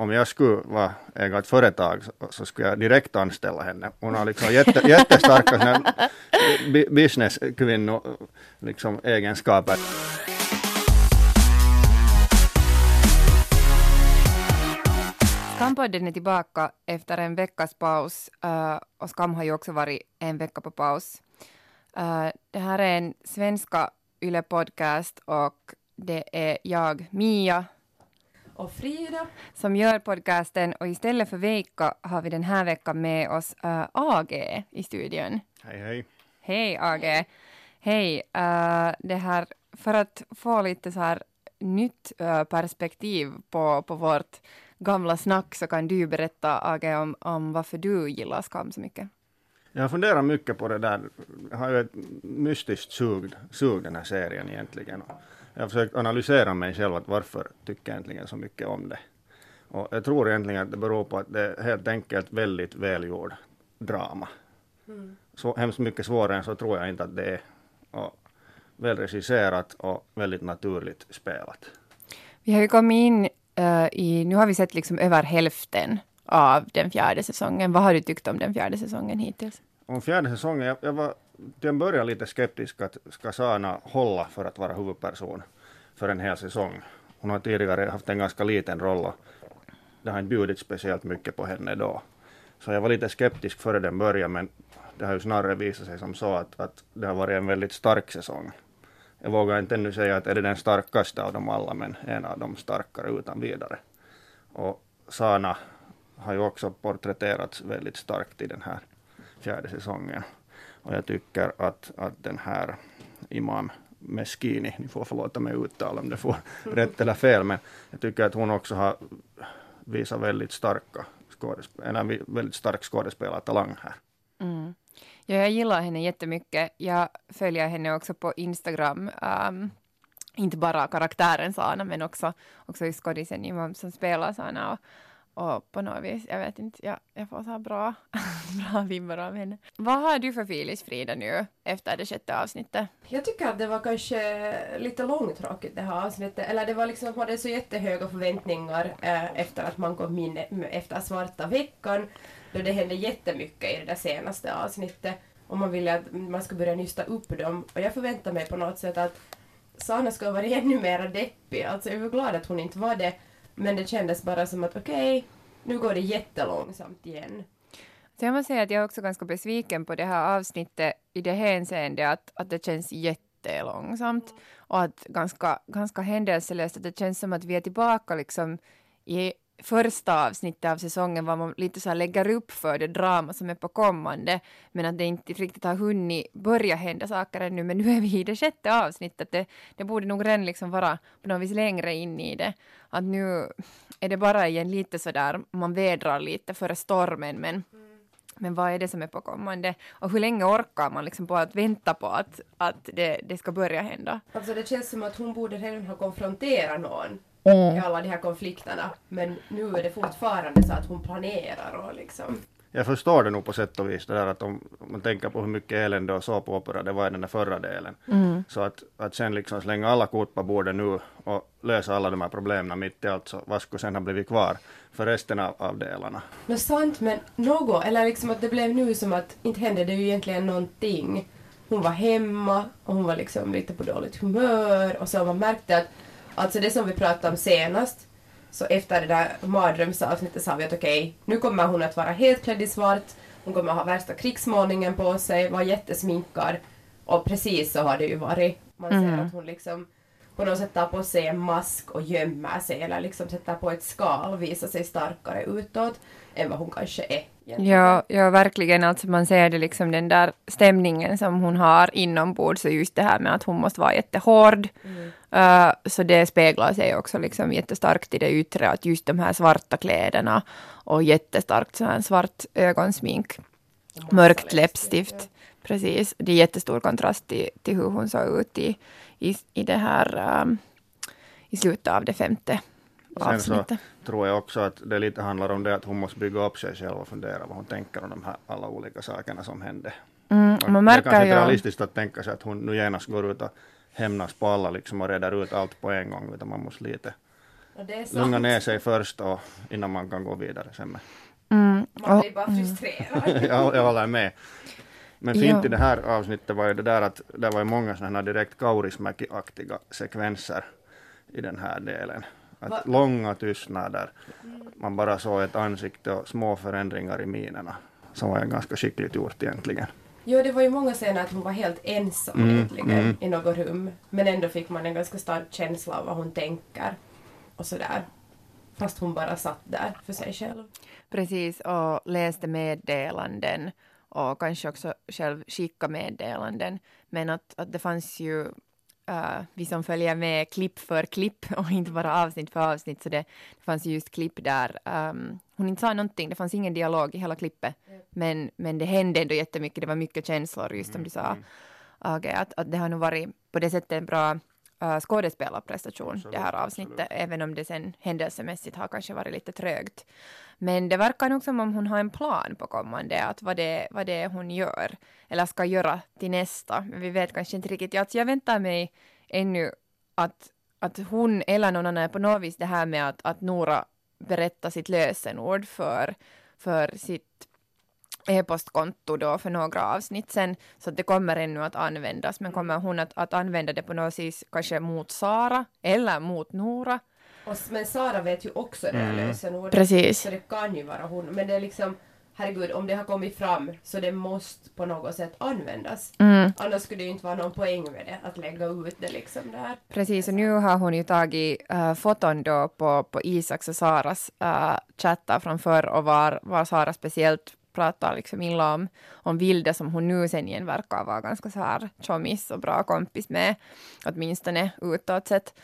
om jag skulle vara äga ett företag så, så skulle jag direkt anställa henne. Hon har liksom jätte, jättestarka såna bu- liksom egenskaper. Skampodden är tillbaka efter en veckas paus uh, och Skam har ju också varit en vecka på paus. Uh, det här är en svenska Yle-podcast och det är jag, Mia, och Frida. som gör podcasten och istället för Veikka har vi den här veckan med oss uh, AG i studion. Hej hej. Hej AG! Hej! Uh, det här, för att få lite så här nytt uh, perspektiv på, på vårt gamla snack så kan du berätta AG om, om varför du gillar Skam så mycket. Jag har funderat mycket på det där. Jag har ju ett mystiskt sug, sug den här serien egentligen. Jag har försökt analysera mig själv att varför tycker jag egentligen så mycket om det. Och jag tror egentligen att det beror på att det är helt enkelt väldigt välgjord drama. Så hemskt mycket svårare än så tror jag inte att det är. Och välregisserat och väldigt naturligt spelat. Vi har ju kommit in uh, i, nu har vi sett liksom över hälften av den fjärde säsongen. Vad har du tyckt om den fjärde säsongen hittills? Om fjärde säsongen, jag, jag var till en början lite skeptisk att ska Sana hålla för att vara huvudperson för en hel säsong. Hon har tidigare haft en ganska liten roll och det har inte bjudit speciellt mycket på henne då. Så jag var lite skeptisk före den början men det har ju snarare visat sig som så att, att det har varit en väldigt stark säsong. Jag vågar inte ännu säga att är det den starkaste av dem alla men en av de starkare utan vidare. Och Sana har ju också porträtterats väldigt starkt i den här fjärde säsongen. Och jag tycker att, att den här Imam Meskini, ni får förlåta mig uttal om det får rätt eller fel, men jag tycker att hon också har visat väldigt starka en väldigt stark skådespelartalang här. Mm. Ja, jag gillar henne jättemycket. Jag följer henne också på Instagram. Um, inte bara karaktären Sana, men också, också skådisen Imam som spelar Sana. Och, och på något vis, jag vet inte, jag, jag får så här bra, bra vibbar av henne. Vad har du för feelings Frida nu efter det sjätte avsnittet? Jag tycker att det var kanske lite långtråkigt det här avsnittet. Eller det var liksom, man hade så jättehöga förväntningar eh, efter att man kom in efter svarta veckan. Då det hände jättemycket i det där senaste avsnittet. Och man ville att man skulle börja nysta upp dem. Och jag förväntade mig på något sätt att Sana skulle vara ännu mer deppig. Alltså jag var glad att hon inte var det. Men det kändes bara som att okej, okay, nu går det jättelångsamt igen. Så jag måste säga att jag är också ganska besviken på det här avsnittet i det hänseendet att, att det känns jättelångsamt och att ganska, ganska händelselöst. Att det känns som att vi är tillbaka liksom i första avsnittet av säsongen var man lite så här lägger upp för det drama som är på kommande men att det inte riktigt har hunnit börja hända saker ännu men nu är vi i det sjätte avsnittet det, det borde nog redan liksom vara på något vis längre in i det att nu är det bara igen lite så där man vädrar lite före stormen men men vad är det som är på kommande? Och hur länge orkar man liksom på att vänta på att, att det, det ska börja hända? Alltså det känns som att hon borde redan ha konfronterat någon mm. i alla de här konflikterna. Men nu är det fortfarande så att hon planerar och liksom. Jag förstår det nog på sätt och vis det där att om man tänker på hur mycket elände och såpopera det var i den där förra delen. Mm. Så att, att sen liksom slänga alla kort på bordet nu och lösa alla de här problemen mitt i allt så vad skulle sen ha blivit kvar för resten av, av delarna? Nå sant men något, eller liksom att det blev nu som att inte hände det ju egentligen någonting. Hon var hemma och hon var liksom lite på dåligt humör och så man märkte att Alltså det som vi pratade om senast, så efter det där mardrömsavsnittet sa vi att okej, okay, nu kommer hon att vara helt klädd i svart, hon kommer att ha värsta krigsmålningen på sig, vara jättesminkad. Och precis så har det ju varit. Man ser Mm. att hon liksom på något sätt tar på sig en mask och gömmer sig eller liksom sätter på ett skal och visar sig starkare utåt än vad hon kanske är. egentligen. Ja, ja, verkligen. Alltså man ser det liksom den där stämningen som hon har inombords och just det här med att hon måste vara jättehård. Mm. Uh, så det speglar sig också liksom jättestarkt i det yttre, att just de här svarta kläderna och jättestarkt så här svart ögonsmink, mörkt läppstift, läppstift. Precis, det är jättestor kontrast till, till hur hon såg ut i, i, i det här um, i slutet av det femte Sen så avsnittet. tror jag också att det lite handlar om det att hon måste bygga upp sig själv och fundera vad hon tänker om de här alla olika sakerna som hände. Mm, man det är märker kanske inte realistiskt att tänka sig att hon nu genast går ut och hämnas på alla liksom och reder ut allt på en gång utan man måste lite lugna ner sig först och, innan man kan gå vidare sen med. Mm. Man blir bara frustrerad. jag, jag håller med. Men fint Ja. i det här avsnittet var ju det där att det var ju många sådana här direkt Kaurismäki-aktiga sekvenser i den här delen. Att Va- långa tystnader, man bara såg ett ansikte och små förändringar i minerna. Som var ju ganska skickligt gjort egentligen. Jo, det var ju många scener att hon var helt ensam Mm, egentligen mm. i något rum. Men ändå fick man en ganska stark känsla av vad hon tänker. Och sådär. Fast hon bara satt där för sig själv. Precis, och läste meddelanden och kanske också själv skicka meddelanden. Men att, att det fanns ju uh, vi som följer med klipp för klipp och inte bara avsnitt för avsnitt, så det, det fanns ju just klipp där um, hon inte sa någonting, det fanns ingen dialog i hela klippet, men, men det hände ändå jättemycket, det var mycket känslor just som du sa. Okej, att, att det har nog varit på det sättet en bra uh, skådespelarprestation Absolut, det här avsnittet, även om det sen händelsemässigt har kanske varit lite trögt. Men det verkar nog som om hon har en plan på kommande, att vad det, vad det är hon gör, eller ska göra till nästa. Men vi vet kanske inte riktigt. Alltså jag väntar mig ännu att, att hon eller någon annan på något vis det här med att, att Nora berättar sitt lösenord för, för sitt e-postkonto då för några avsnitt sen, så att det kommer ännu att användas, men kommer hon att, att använda det på något vis kanske mot Sara eller mot Nora? Och, men Sara vet ju också det här Mm. lösenordet. Precis. Så det kan ju vara hon. Men det är liksom, herregud, om det har kommit fram så det måste på något sätt användas. Mm. Annars skulle det ju inte vara någon poäng med det, att lägga ut det liksom där. Precis, och nu har hon ju tagit uh, foton då på, på Isaks och Saras uh, chattar från förr och var, var Sara speciellt pratar liksom illa om, om Vilde som hon nu sen igen verkar vara ganska så här tjommis och bra kompis med, åtminstone utåt sett.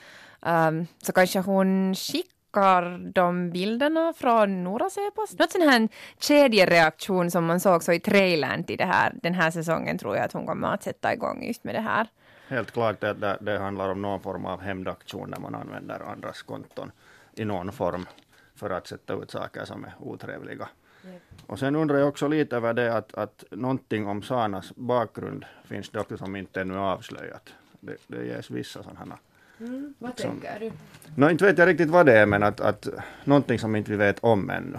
Um, så kanske hon skickar de bilderna från Noras e-post. Något sån här kedjereaktion som man såg så i trailern till det här, den här säsongen tror jag att hon kommer att sätta igång just med det här. Helt klart att det, det handlar om någon form av hämndaktion när man använder andras konton i någon form för att sätta ut saker som är otrevliga. Och sen undrar jag också lite över det att, att någonting om Sanas bakgrund finns det också som inte ännu är avslöjat. Det, det ges vissa sådana. Mm. Vad Liksom. tänker du? Nå, inte vet jag riktigt vad det är, men att, att någonting som inte vi vet om ännu.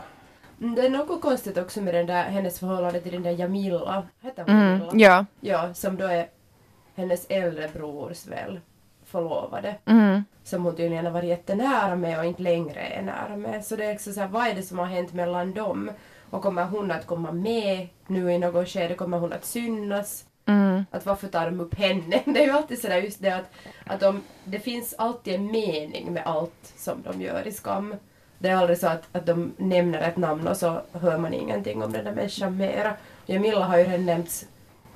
Mm, Det är något konstigt också med den där, hennes förhållande till den där Jamila. Heter hon Mm, Jamila? ja. Ja, som då är hennes äldre brors väl förlovade. Mm. Som hon tydligen har varit jättenära med och inte längre är nära med. Så det är också så här, vad är det som har hänt mellan dem? Och kommer hon att komma med nu i något skede? Kommer hon att synas? Mm. Att varför tar de upp henne? Det är ju alltid sådär just det att, att de, det finns alltid en mening med allt som de gör i Skam. Det är aldrig så att, att de nämner ett namn och så hör man ingenting om den där människan mera. Jamila har ju redan nämnts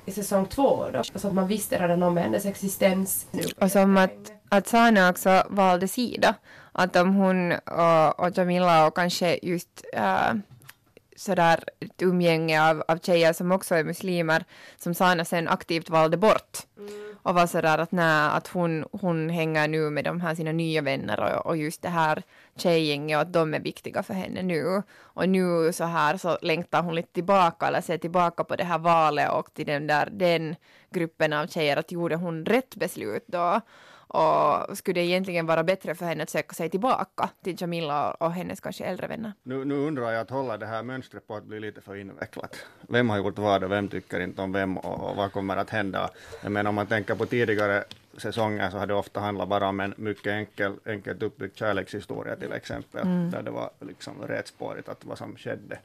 i säsong två då, så att man visste redan om hennes existens. Nu. Och som att, att Sana också valde sida. Att om hon och, och Jamila och kanske just äh, sådär ett umgänge av, av tjejer som också är muslimer som Sana sen aktivt valde bort. Och var sådär att nej, att hon, hon hänger nu med de här sina nya vänner och, och just det här tjejgänget och att de är viktiga för henne nu. Och nu så här så längtar hon lite tillbaka eller ser tillbaka på det här valet och till den där den gruppen av tjejer att gjorde hon rätt beslut då? Och skulle det egentligen vara bättre för henne att söka sig tillbaka till Jamila och, hennes kanske äldre vänner? Nu, nu undrar jag att hålla det här mönstret på att bli lite för invecklat. Vem har gjort vad och vem tycker inte om vem och, och vad kommer att hända? Jag menar om man tänker på tidigare säsonger så har det ofta handlat bara om en mycket enkel, enkelt uppbyggd kärlekshistoria till exempel. Där det var liksom rätspårigt att vad som skedde.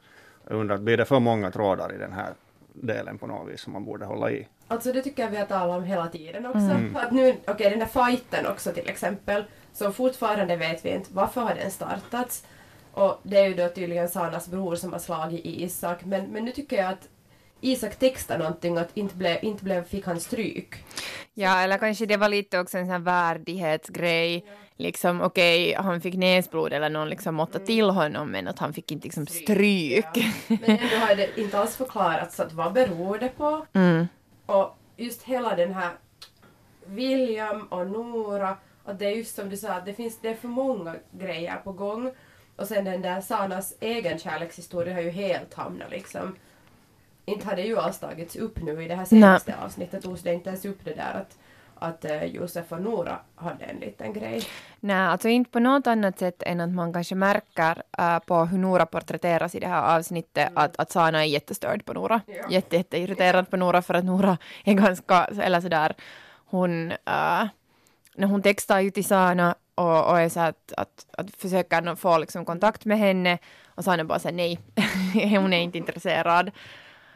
Jag undrar, blir det för många trådar i den här delen på något vis som man borde hålla i? Alltså det tycker jag vi har talat om hela tiden också. Att nu, okej den där fighten också till exempel, så fortfarande vet vi inte varför har den startats. Och det är ju då tydligen Sanas bror som har slagit Isak, men, men nu tycker jag att Isak textar någonting att inte blev, inte blev, fick han stryk. Ja, eller kanske det var lite också en sån här värdighetsgrej. Liksom okej, han fick näsblod eller någon liksom måtta till honom men att han fick inte liksom stryk. Ja. Men ändå har det inte alls förklarats att vad beror det på. Mm. Och just hela den här William och Nora, att det är just som du sa, att det finns det är för många grejer på gång. Och sen den där Sanas egen kärlekshistoria har ju helt hamnat liksom inte har det ju alls tagits upp nu i det här senaste avsnittet, togs det inte ens upp det där att, att uh, Josef och Nora hade en liten grej. Nej, alltså inte på något annat sätt än att man kanske märker uh, på hur Nora porträtteras i det här avsnittet mm. att, att Sana är jättestörd på Nora. Ja. Jätte, jätteirriterad på Nora för att Nora är ganska, eller sådär, hon, uh, när hon textar ju till Sana och, och är så att, att, att försöka få liksom kontakt med henne och Sana bara säger nej, hon är inte intresserad.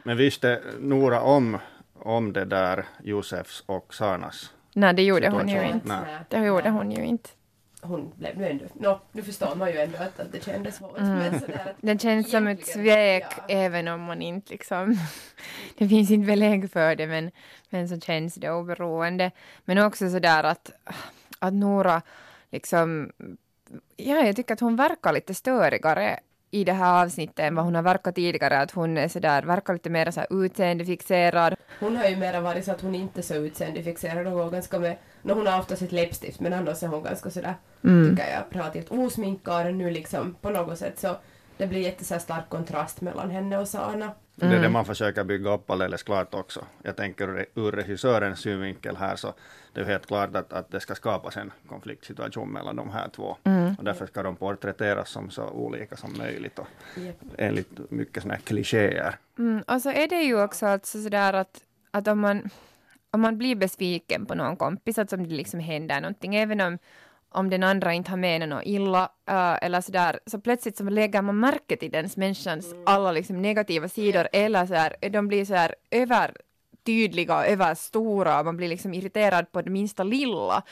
Men visste Nora om, om det där Josefs och Sanas Nej, det gjorde hon ju inte. Nej. Det gjorde hon ju inte. Hon blev nu ändå, no, nu förstår man ju ändå att, det kändes svårt. Mm. Det känns som ett svek ja. även om man inte liksom, det finns inte belägg för det men, men så känns det oberoende. Men också sådär att, att Nora liksom, ja jag tycker att hon verkar lite störigare i det här avsnittet än vad hon har verkat tidigare, att hon är sådär, verkar lite mer så utseendefixerad. Hon har ju mera varit så att hon inte är så utseendefixerad går ganska med, no, hon har ofta sitt läppstift men annars är hon ganska sådär, mm. tycker jag, relativt osminkad nu liksom på något sätt så det blir jätte stark kontrast mellan henne och Sana. Mm. Det är det man försöker bygga upp alldeles klart också. Jag tänker ur regissörens synvinkel här så det är helt klart att, att det ska skapas en konfliktsituation mellan de här två. Mm. Och därför ska de porträtteras som så olika som möjligt och yep. enligt mycket sådana här klichéer. Mm. Och så är det ju också alltså sådär att, att om man om man blir besviken på någon kompis, att om det liksom händer någonting, även om, om den andra inte har menat något illa uh, eller sådär, så plötsligt så lägger man märke till den människans mm. alla liksom negativa sidor eller så här, de blir så här över tydliga och överstora man blir liksom irriterad på det minsta lilla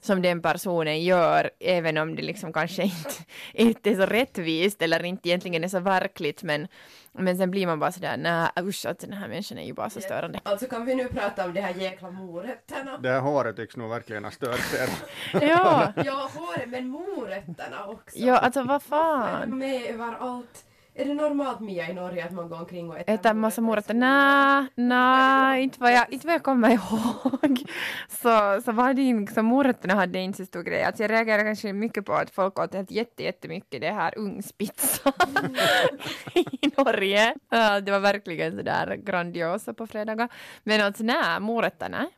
som den personen gör, även om det liksom kanske inte, inte är så rättvist eller inte egentligen är så verkligt, men, men sen blir man bara sådär, nej usch, att den här människan är ju bara så störande. Alltså kan vi nu prata om de här jäkla morötterna? Det här håret tycks nog verkligen ha stört er. ja. ja, håret, men morötterna också. Ja, alltså vad fan. Med överallt. Är det normalt Mia i Norge att man går omkring och äter, äter massa morötter? Nej, nej, inte vad jag, inte vad jag kommer ihåg. Så, så var det inte, morötterna hade inte så stor grej. Alltså jag reagerade kanske mycket på att folk åt helt jätte, jättemycket det här ugnspizza i Norge. det var verkligen sådär grandiosa på fredagar. Men alltså nej, morötter nej.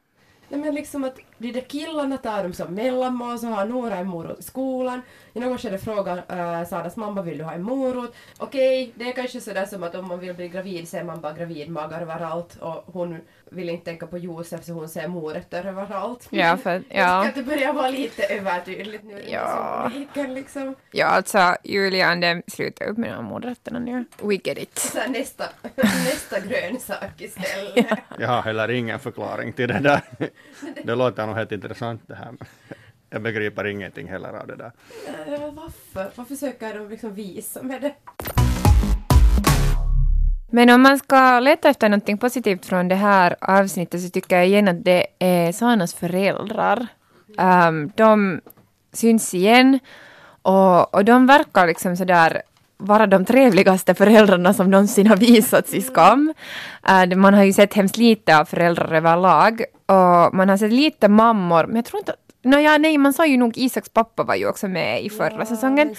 Men liksom att de där killarna tar dem som mellanmål, så har Nora en morot i skolan. I något skede frågar äh, Saras mamma vill du ha en morot? Okej, okay, det är kanske sådär som att om man vill bli gravid ser man bara gravidmagar överallt och hon vill inte tänka på Josef så hon ser morötter överallt. Ja, för, ja. Jag det börjar vara lite övertydligt nu ja. liksom. Ja, alltså Julian, det slutar upp med de morötterna nu. We get it. Så nästa, nästa grönsak istället. ja. Jag har heller ingen förklaring till det där. Det låter nog helt intressant det här. Jag begriper ingenting heller av det där. Varför? Varför försöker de liksom visa med det? Men om man ska leta efter någonting positivt från det här avsnittet så tycker jag igen att det är Sanas föräldrar. Um, de syns igen och, och de verkar liksom sådär vara de trevligaste föräldrarna som någonsin har visats i Skam. Uh, man har ju sett hemskt lite av föräldrar överlag och man har sett lite mammor, men jag tror inte att Nåja, nej, man sa ju nog Isaks pappa var ju också med i förra ja, säsongen.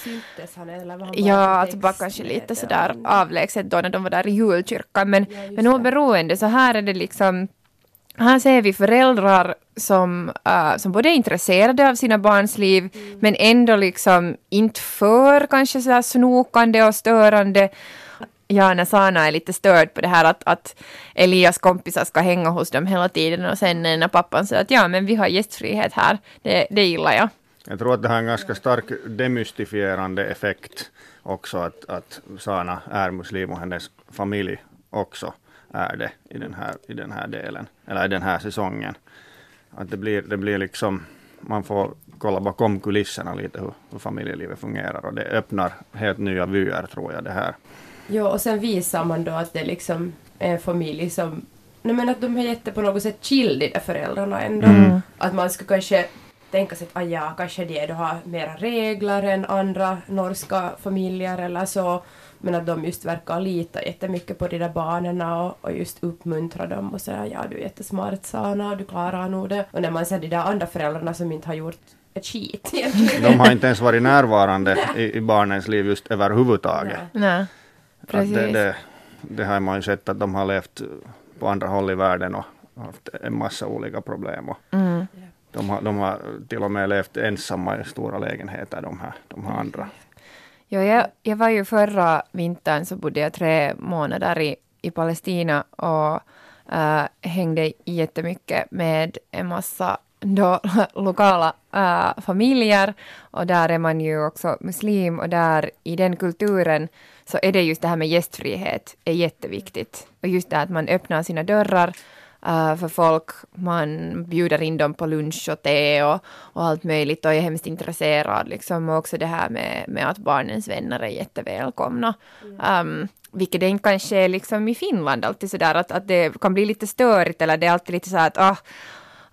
Han, eller var han ja, alltså bara kanske lite sådär avlägset då när de var där i julkyrkan. Men, ja, men oberoende så här är det liksom här ser vi föräldrar som, uh, som både är intresserade av sina barns liv mm. men ändå liksom inte för kanske så snokande och störande Ja, när Sana är lite störd på det här att, att Elias kompisar ska hänga hos dem hela tiden och sen när pappan säger att ja, men vi har gästfrihet här, det, det gillar jag. Jag tror att det har en ganska stark demystifierande effekt också att, att Sana är muslim och hennes familj också är det i den här, i den här delen, eller i den här säsongen. Att det blir, det blir liksom, man får kolla bakom kulisserna lite hur, hur familjelivet fungerar och det öppnar helt nya vyer tror jag det här. Ja, och sen visar man då att det liksom är en familj som Nej men att de är jätte på något sätt chill de där föräldrarna ändå. Mm. Att man skulle kanske tänka sig att ah, ja, kanske de då har mera regler än andra norska familjer eller så. Men att de just verkar lita jättemycket på de där barnen och, och just uppmuntra dem och säga ja du är jättesmart Sana du klarar nog det. Och när man ser de där andra föräldrarna som inte har gjort ett skit egentligen. De har inte ens varit närvarande i, i barnens liv just överhuvudtaget. Nej. Nej. Precis. Det, det, det, har man ju sett att de har levt på andra håll i världen och haft en massa olika problem. Och Mm. de, har, de har till och med levt ensamma i stora lägenheter, de här, de här andra. Jo, jag, jag var ju förra vintern så bodde jag tre månader i, i Palestina och äh, hängde jättemycket med en massa då, lokala äh, familjer och där är man ju också muslim och där i den kulturen så är det just det här med gästfrihet är jätteviktigt. Och just det att man öppnar sina dörrar uh, för folk, man bjuder in dem på lunch och te och, och allt möjligt och är hemskt intresserad liksom. Och också det här med, med att barnens vänner är jättevälkomna. Um, vilket det inte kanske är liksom i Finland alltid sådär att, att det kan bli lite störigt eller det är alltid lite så att ah,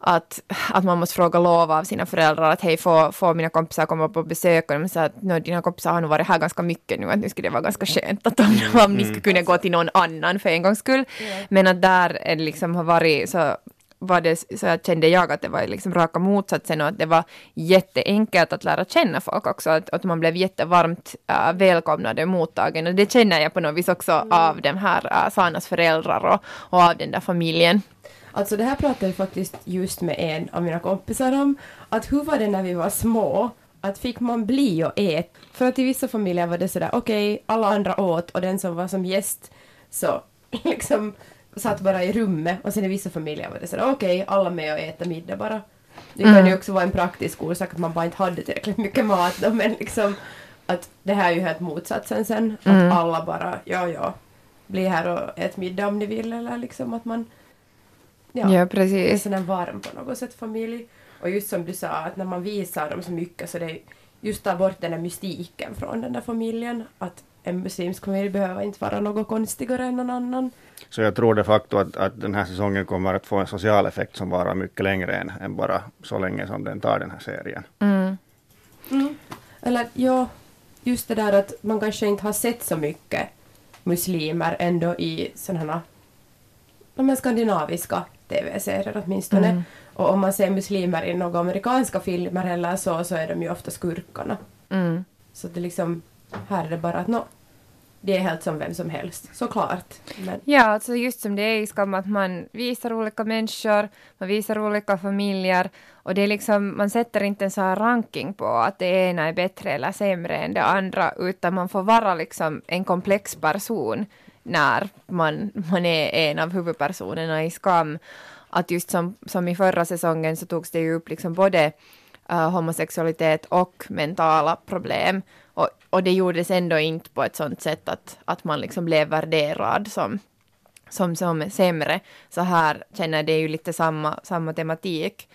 att, att man måste fråga lov av sina föräldrar att hej, får, får mina kompisar komma på besök? Och de säger att no, dina kompisar har nog varit här ganska mycket nu, att nu skulle det vara ganska skönt att om, om ni skulle kunna gå till någon annan för en gångs skull. Men att där är det liksom har varit så var det, så kände jag att det var liksom raka motsatsen och att det var jätteenkelt att lära känna folk också, att, att man blev jättevarmt äh, välkomnad och mottagen och det känner jag på något vis också av de här äh, Sanas föräldrar och, och av den där familjen. Alltså det här pratade jag faktiskt just med en av mina kompisar om. Att hur var det när vi var små? Att fick man bli och ät? För att i vissa familjer var det sådär, okej, okay, alla andra åt och den som var som gäst så liksom satt bara i rummet och sen i vissa familjer var det sådär, okej, okay, alla med och äta middag bara. Det kan ju också vara en praktisk orsak att man bara inte hade tillräckligt mycket mat då, men liksom att det här är ju helt motsatsen sen. Mm. Att alla bara, ja ja, bli här och ät middag om ni vill eller liksom att man Ja, det är precis. sån en varm på något sätt familj. Och just som du sa, att när man visar dem så mycket så det är just tar bort den där mystiken från den där familjen. Att en muslimsk familj behöver inte vara något konstigare än någon annan. Så jag tror de facto att, att den här säsongen kommer att få en social effekt som varar mycket längre än, än bara så länge som den tar den här serien. Mm. Eller ja, just det där att man kanske inte har sett så mycket muslimer ändå i sådana de här skandinaviska tv-serier åtminstone. Mm. Och om man ser muslimer i några amerikanska filmer eller så, så är de ju ofta skurkarna. Mm. Så det liksom, här är det bara att nå, det är helt som vem som helst, såklart. Men Ja, alltså just som det är i Skam, att man visar olika människor, man visar olika familjer och det är liksom, man sätter inte en sån här ranking på att det ena är bättre eller sämre än det andra, utan man får vara liksom en komplex person när man, man är en av huvudpersonerna i Skam. Att just som, som i förra säsongen så togs det ju upp liksom både uh, homosexualitet och mentala problem. Och, och det gjordes ändå inte på ett sånt sätt att, att man liksom blev värderad som, som, som sämre. Så här känner det ju lite samma, samma tematik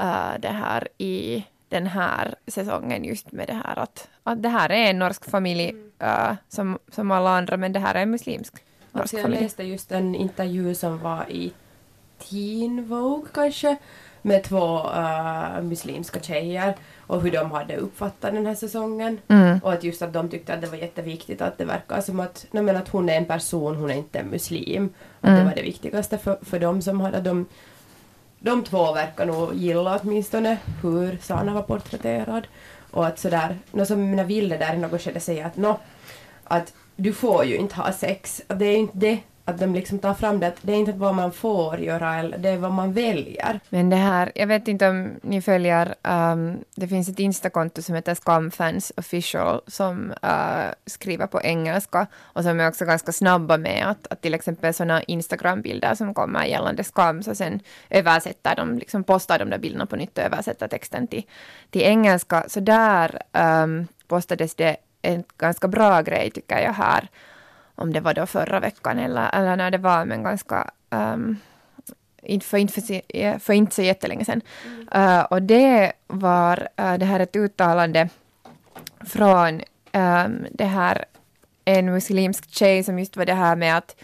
uh, det här i den här säsongen just med det här att, att det här är en norsk familj uh, som, som alla andra men det här är en muslimsk norsk jag familj. läste just en intervju som var i Teen Vogue kanske, med två uh, muslimska tjejer och hur de hade uppfattat den här säsongen. Mm. Och att just att de tyckte att det var jätteviktigt att det verkar som att, nej men att hon är en person, hon är inte en muslim. Att Mm. det var det viktigaste för, för dem som hade de de två verkar nog gilla åtminstone hur Sana var porträtterad. Och att sådär, nå som mina Ville där i något skede säger att nå, att du får ju inte ha sex. Att det är ju inte det, att de liksom tar fram det, att det är inte vad man får göra, eller det är vad man väljer. Men det här, jag vet inte om ni följer, um, det finns ett Instakonto som heter Scumfans official som uh, skriver på engelska och som är också ganska snabba med att, att till exempel sådana Instagram-bilder som kommer gällande skam så sen översätter de, liksom postar de där bilderna på nytt och översätter texten till, till engelska. Så där um, postades det en ganska bra grej tycker jag här om det var då förra veckan eller, eller när det var, men ganska um, för, inte för, för inte så jättelänge sedan. Uh, och det var, uh, det här ett uttalande från um, det här, en muslimsk tjej som just var det här med att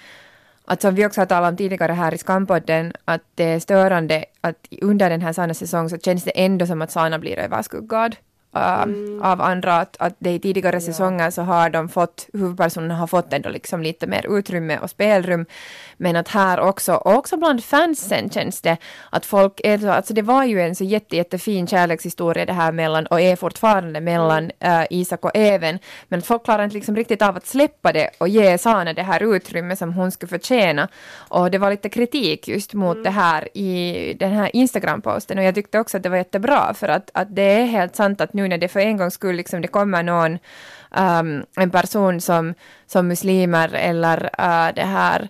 att som vi också har talat om tidigare här i Skampodden, att det är störande att under den här Sana säsong så känns det ändå som att Sana blir överskuggad uh, av andra, att, att det i tidigare säsonger så har de fått, huvudpersonerna har fått ändå liksom lite mer utrymme och spelrum, men att här också, och också bland fansen känns det att folk är så, alltså det var ju en så jätte, jättefin kärlekshistoria det här mellan, och är fortfarande mellan uh, Isak och Even, men folk klarar inte liksom riktigt av att släppa det och ge Sana det här utrymme som hon skulle förtjäna. Och det var lite kritik just mot mm. det här i den här Instagram-posten. Och jag tyckte också att det var jättebra för att, att det är helt sant att nu när det för en gångs skull liksom det kommer någon um, en person som, som muslimer eller uh, det här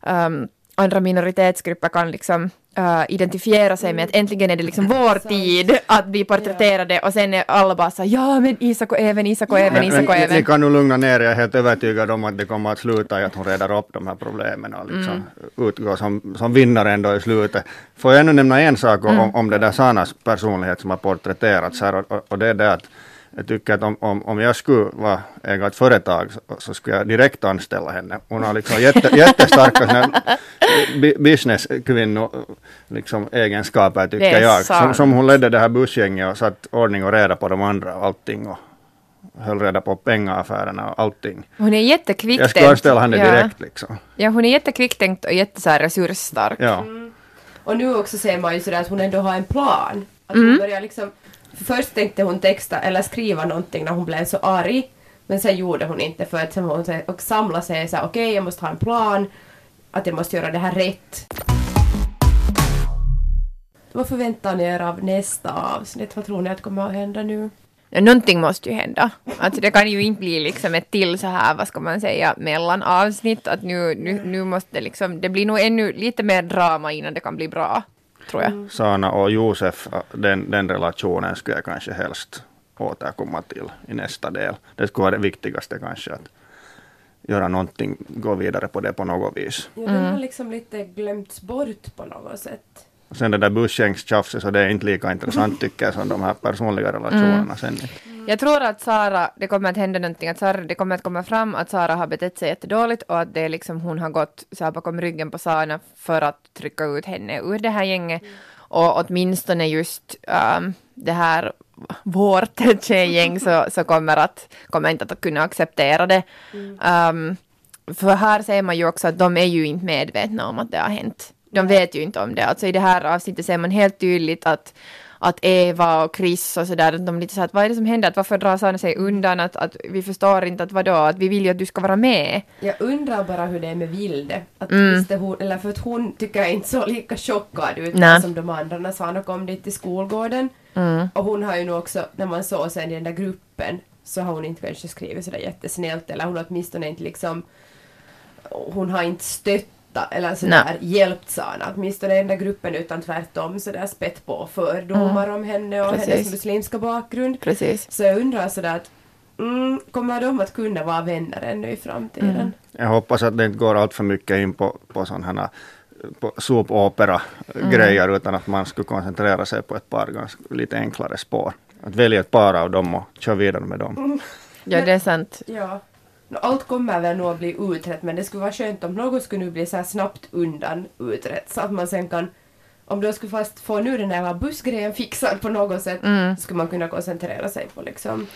um, andra minoritetsgrupper kan liksom uh, identifiera sig med att äntligen är det liksom vår tid att bli porträtterade och sen är alla bara så ja men Isak och även, Isak och även, Isak och även. Ni kan nu lugna ner er, jag är helt övertygad om att det kommer att sluta i att hon redar upp de här problemen och liksom mm. utgår som, som vinnare ändå i slutet. Får jag ännu nämna en sak mm. om, om det där Sanas personlighet som har porträtterats här och, och det är det att jag tycker att om, om, om jag skulle vara äga ett företag så, så, skulle jag direkt anställa henne. Hon har liksom jätte, jättestarka businesskvinnor liksom, egenskaper tycker jag. Som, som, hon ledde det här bussgänget och satt ordning och reda på de andra och allting. Och, höll reda på pengaffärerna och allting. Hon är jättekvicktänkt. Jag skulle anställa henne direkt ja. liksom. Ja, hon är jättekvicktänkt och jätteresursstark. Ja. Mm. Och nu också ser man ju sådär att hon ändå har en plan. Att mm. hon börjar liksom Först tänkte hon texta eller skriva någonting när hon blev så arg. Men sen gjorde hon inte för att sen hon och samla sig så okej okay, jag måste ha en plan. Att jag måste göra det här rätt. Vad förväntar ni er av nästa avsnitt? Vad tror ni att kommer att hända nu? Någonting måste ju hända. Alltså det kan ju inte bli liksom ett till så här, vad ska man säga, mellanavsnitt. Att nu, nu, nu måste det liksom, det blir nog ännu lite mer drama innan det kan bli bra tror jag. Mm. Sana och Josef, den, den relationen skulle jag kanske helst återkomma till i nästa del. Det skulle vara det viktigaste kanske, att göra någonting, gå vidare på det på något vis. Ja, den har mm. liksom lite glömts bort på något sätt. Sen det där bussgängstjafset, så det är inte lika intressant tycker jag som de här personliga relationerna mm. sen. Jag tror att Sara, det kommer att hända någonting, att Sara, det kommer att komma fram att Sara har betett sig jättedåligt och att det är liksom hon har gått så här bakom ryggen på Sana för att trycka ut henne ur det här gänget. Mm. Och åtminstone just um, det här vårt tjejgäng så, så kommer, att, kommer inte att kunna acceptera det. Um, för här ser man ju också att de är ju inte medvetna om att det har hänt. De vet ju inte om det. Alltså i det här avsnittet ser man helt tydligt att att Eva och Chris och sådär, de lite så att vad är det som händer, att varför drar Sanna sig undan, att, att vi förstår inte att vadå, att vi vill ju att du ska vara med. Jag undrar bara hur det är med Vilde, att mm. visste hon, eller för att hon tycker jag inte så lika chockad ut som de andra när Sanna kom dit till skolgården. Mm. Och hon har ju nog också, när man såg sen i den där gruppen, så har hon inte kanske skrivit sådär jättesnällt, eller hon har åtminstone inte liksom hon har inte stött eller sådär Nej. hjälpt Sana, åtminstone den där gruppen utan tvärtom sådär spett på fördomar mm. om henne och Precis. hennes muslimska bakgrund. Precis. Så jag undrar sådär att mm, kommer de att kunna vara vänner ännu i framtiden? Mm. Jag hoppas att det inte går allt för mycket in på, på sådana här såpopera-grejer mm. utan att man skulle koncentrera sig på ett par ganska lite enklare spår. Att välja ett par av dem och köra vidare med dem. Mm. Ja, det är sant. Ja. Allt kommer väl nog att bli utrett men det skulle vara skönt om något skulle nu bli så snabbt undan utrett så att man sen kan om du skulle fast få nu den här bussgrejen fixad på något sätt mm. så skulle man kunna koncentrera sig på liksom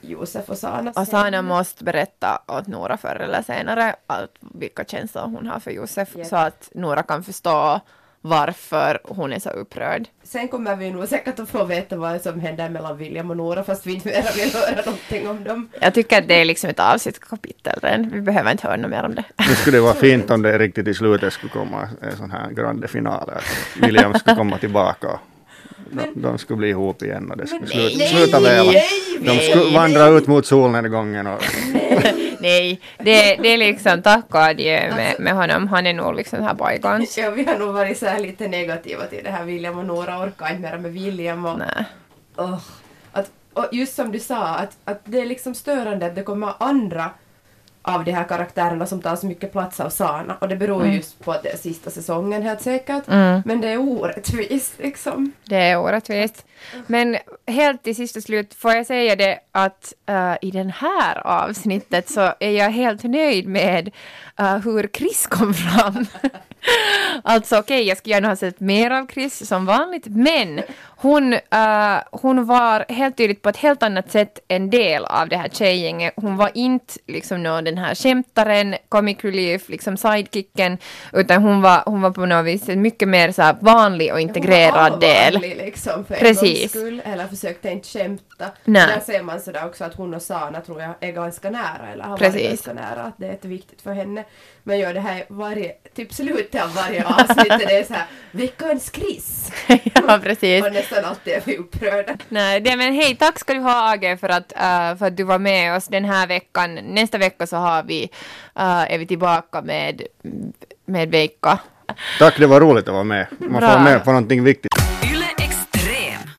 Josef och Sana. Och Sana måste berätta åt Nora förr eller senare allt, vilka känslor hon har för Josef yep. så att Nora kan förstå varför hon är så upprörd. Sen kommer vi nog säkert att få veta vad som händer mellan William och Nora fast vi inte mer vill höra någonting om dem. Jag tycker att det är liksom ett avsnittskapitel redan. Vi behöver inte höra något mer om det. Det skulle vara fint om det riktigt i slutet skulle komma en sån här grande finale. Att William skulle komma tillbaka de, de skulle bli ihop igen och det skulle sluta, nej, sluta väl. De skulle vandra ut mot solnedgången. Och nej, det, det är liksom tack och adjö med, med honom. Han är nog liksom här bygons. Ja, vi har nog varit så här lite negativa till det här William och några orkar inte mera med William. Och, nej. Oh, att, och just som du sa, att, att det är liksom störande att det kommer andra av de här karaktärerna som tar så mycket plats av Sana och det beror mm. just på att det är sista säsongen helt säkert. Mm. Men det är orättvist liksom. Det är orättvist. Men helt till sist och slut får jag säga det att uh, i den här avsnittet så är jag helt nöjd med uh, hur Chris kom fram. Alltså okej, okay, jag skulle gärna ha sett mer av Chris som vanligt, men hon, uh, hon var helt tydligt på ett helt annat sätt en del av det här tjejgänget. Hon var inte liksom någon den här skämtaren, comic relief, liksom sidekicken, utan hon var, hon var på något vis en mycket mer så vanlig och integrerad del. liksom för Precis. skull, eller försökte inte skämta. Nej. Där ser man sådär också att hon och Sana tror jag är ganska nära, eller har Precis. varit ganska nära, att det är jätteviktigt för henne. Men gör det här varje, typ slutet av varje avsnitt, det är såhär veckans Chris. ja, precis. Och nästan alltid är vi upprörda. Nej, det, men hej, tack ska du ha AG för att, uh, för att du var med oss den här veckan. Nästa vecka så har vi, uh, är vi tillbaka med, med Veikka. Tack, det var roligt att vara med. Man Bra. får med på någonting viktigt.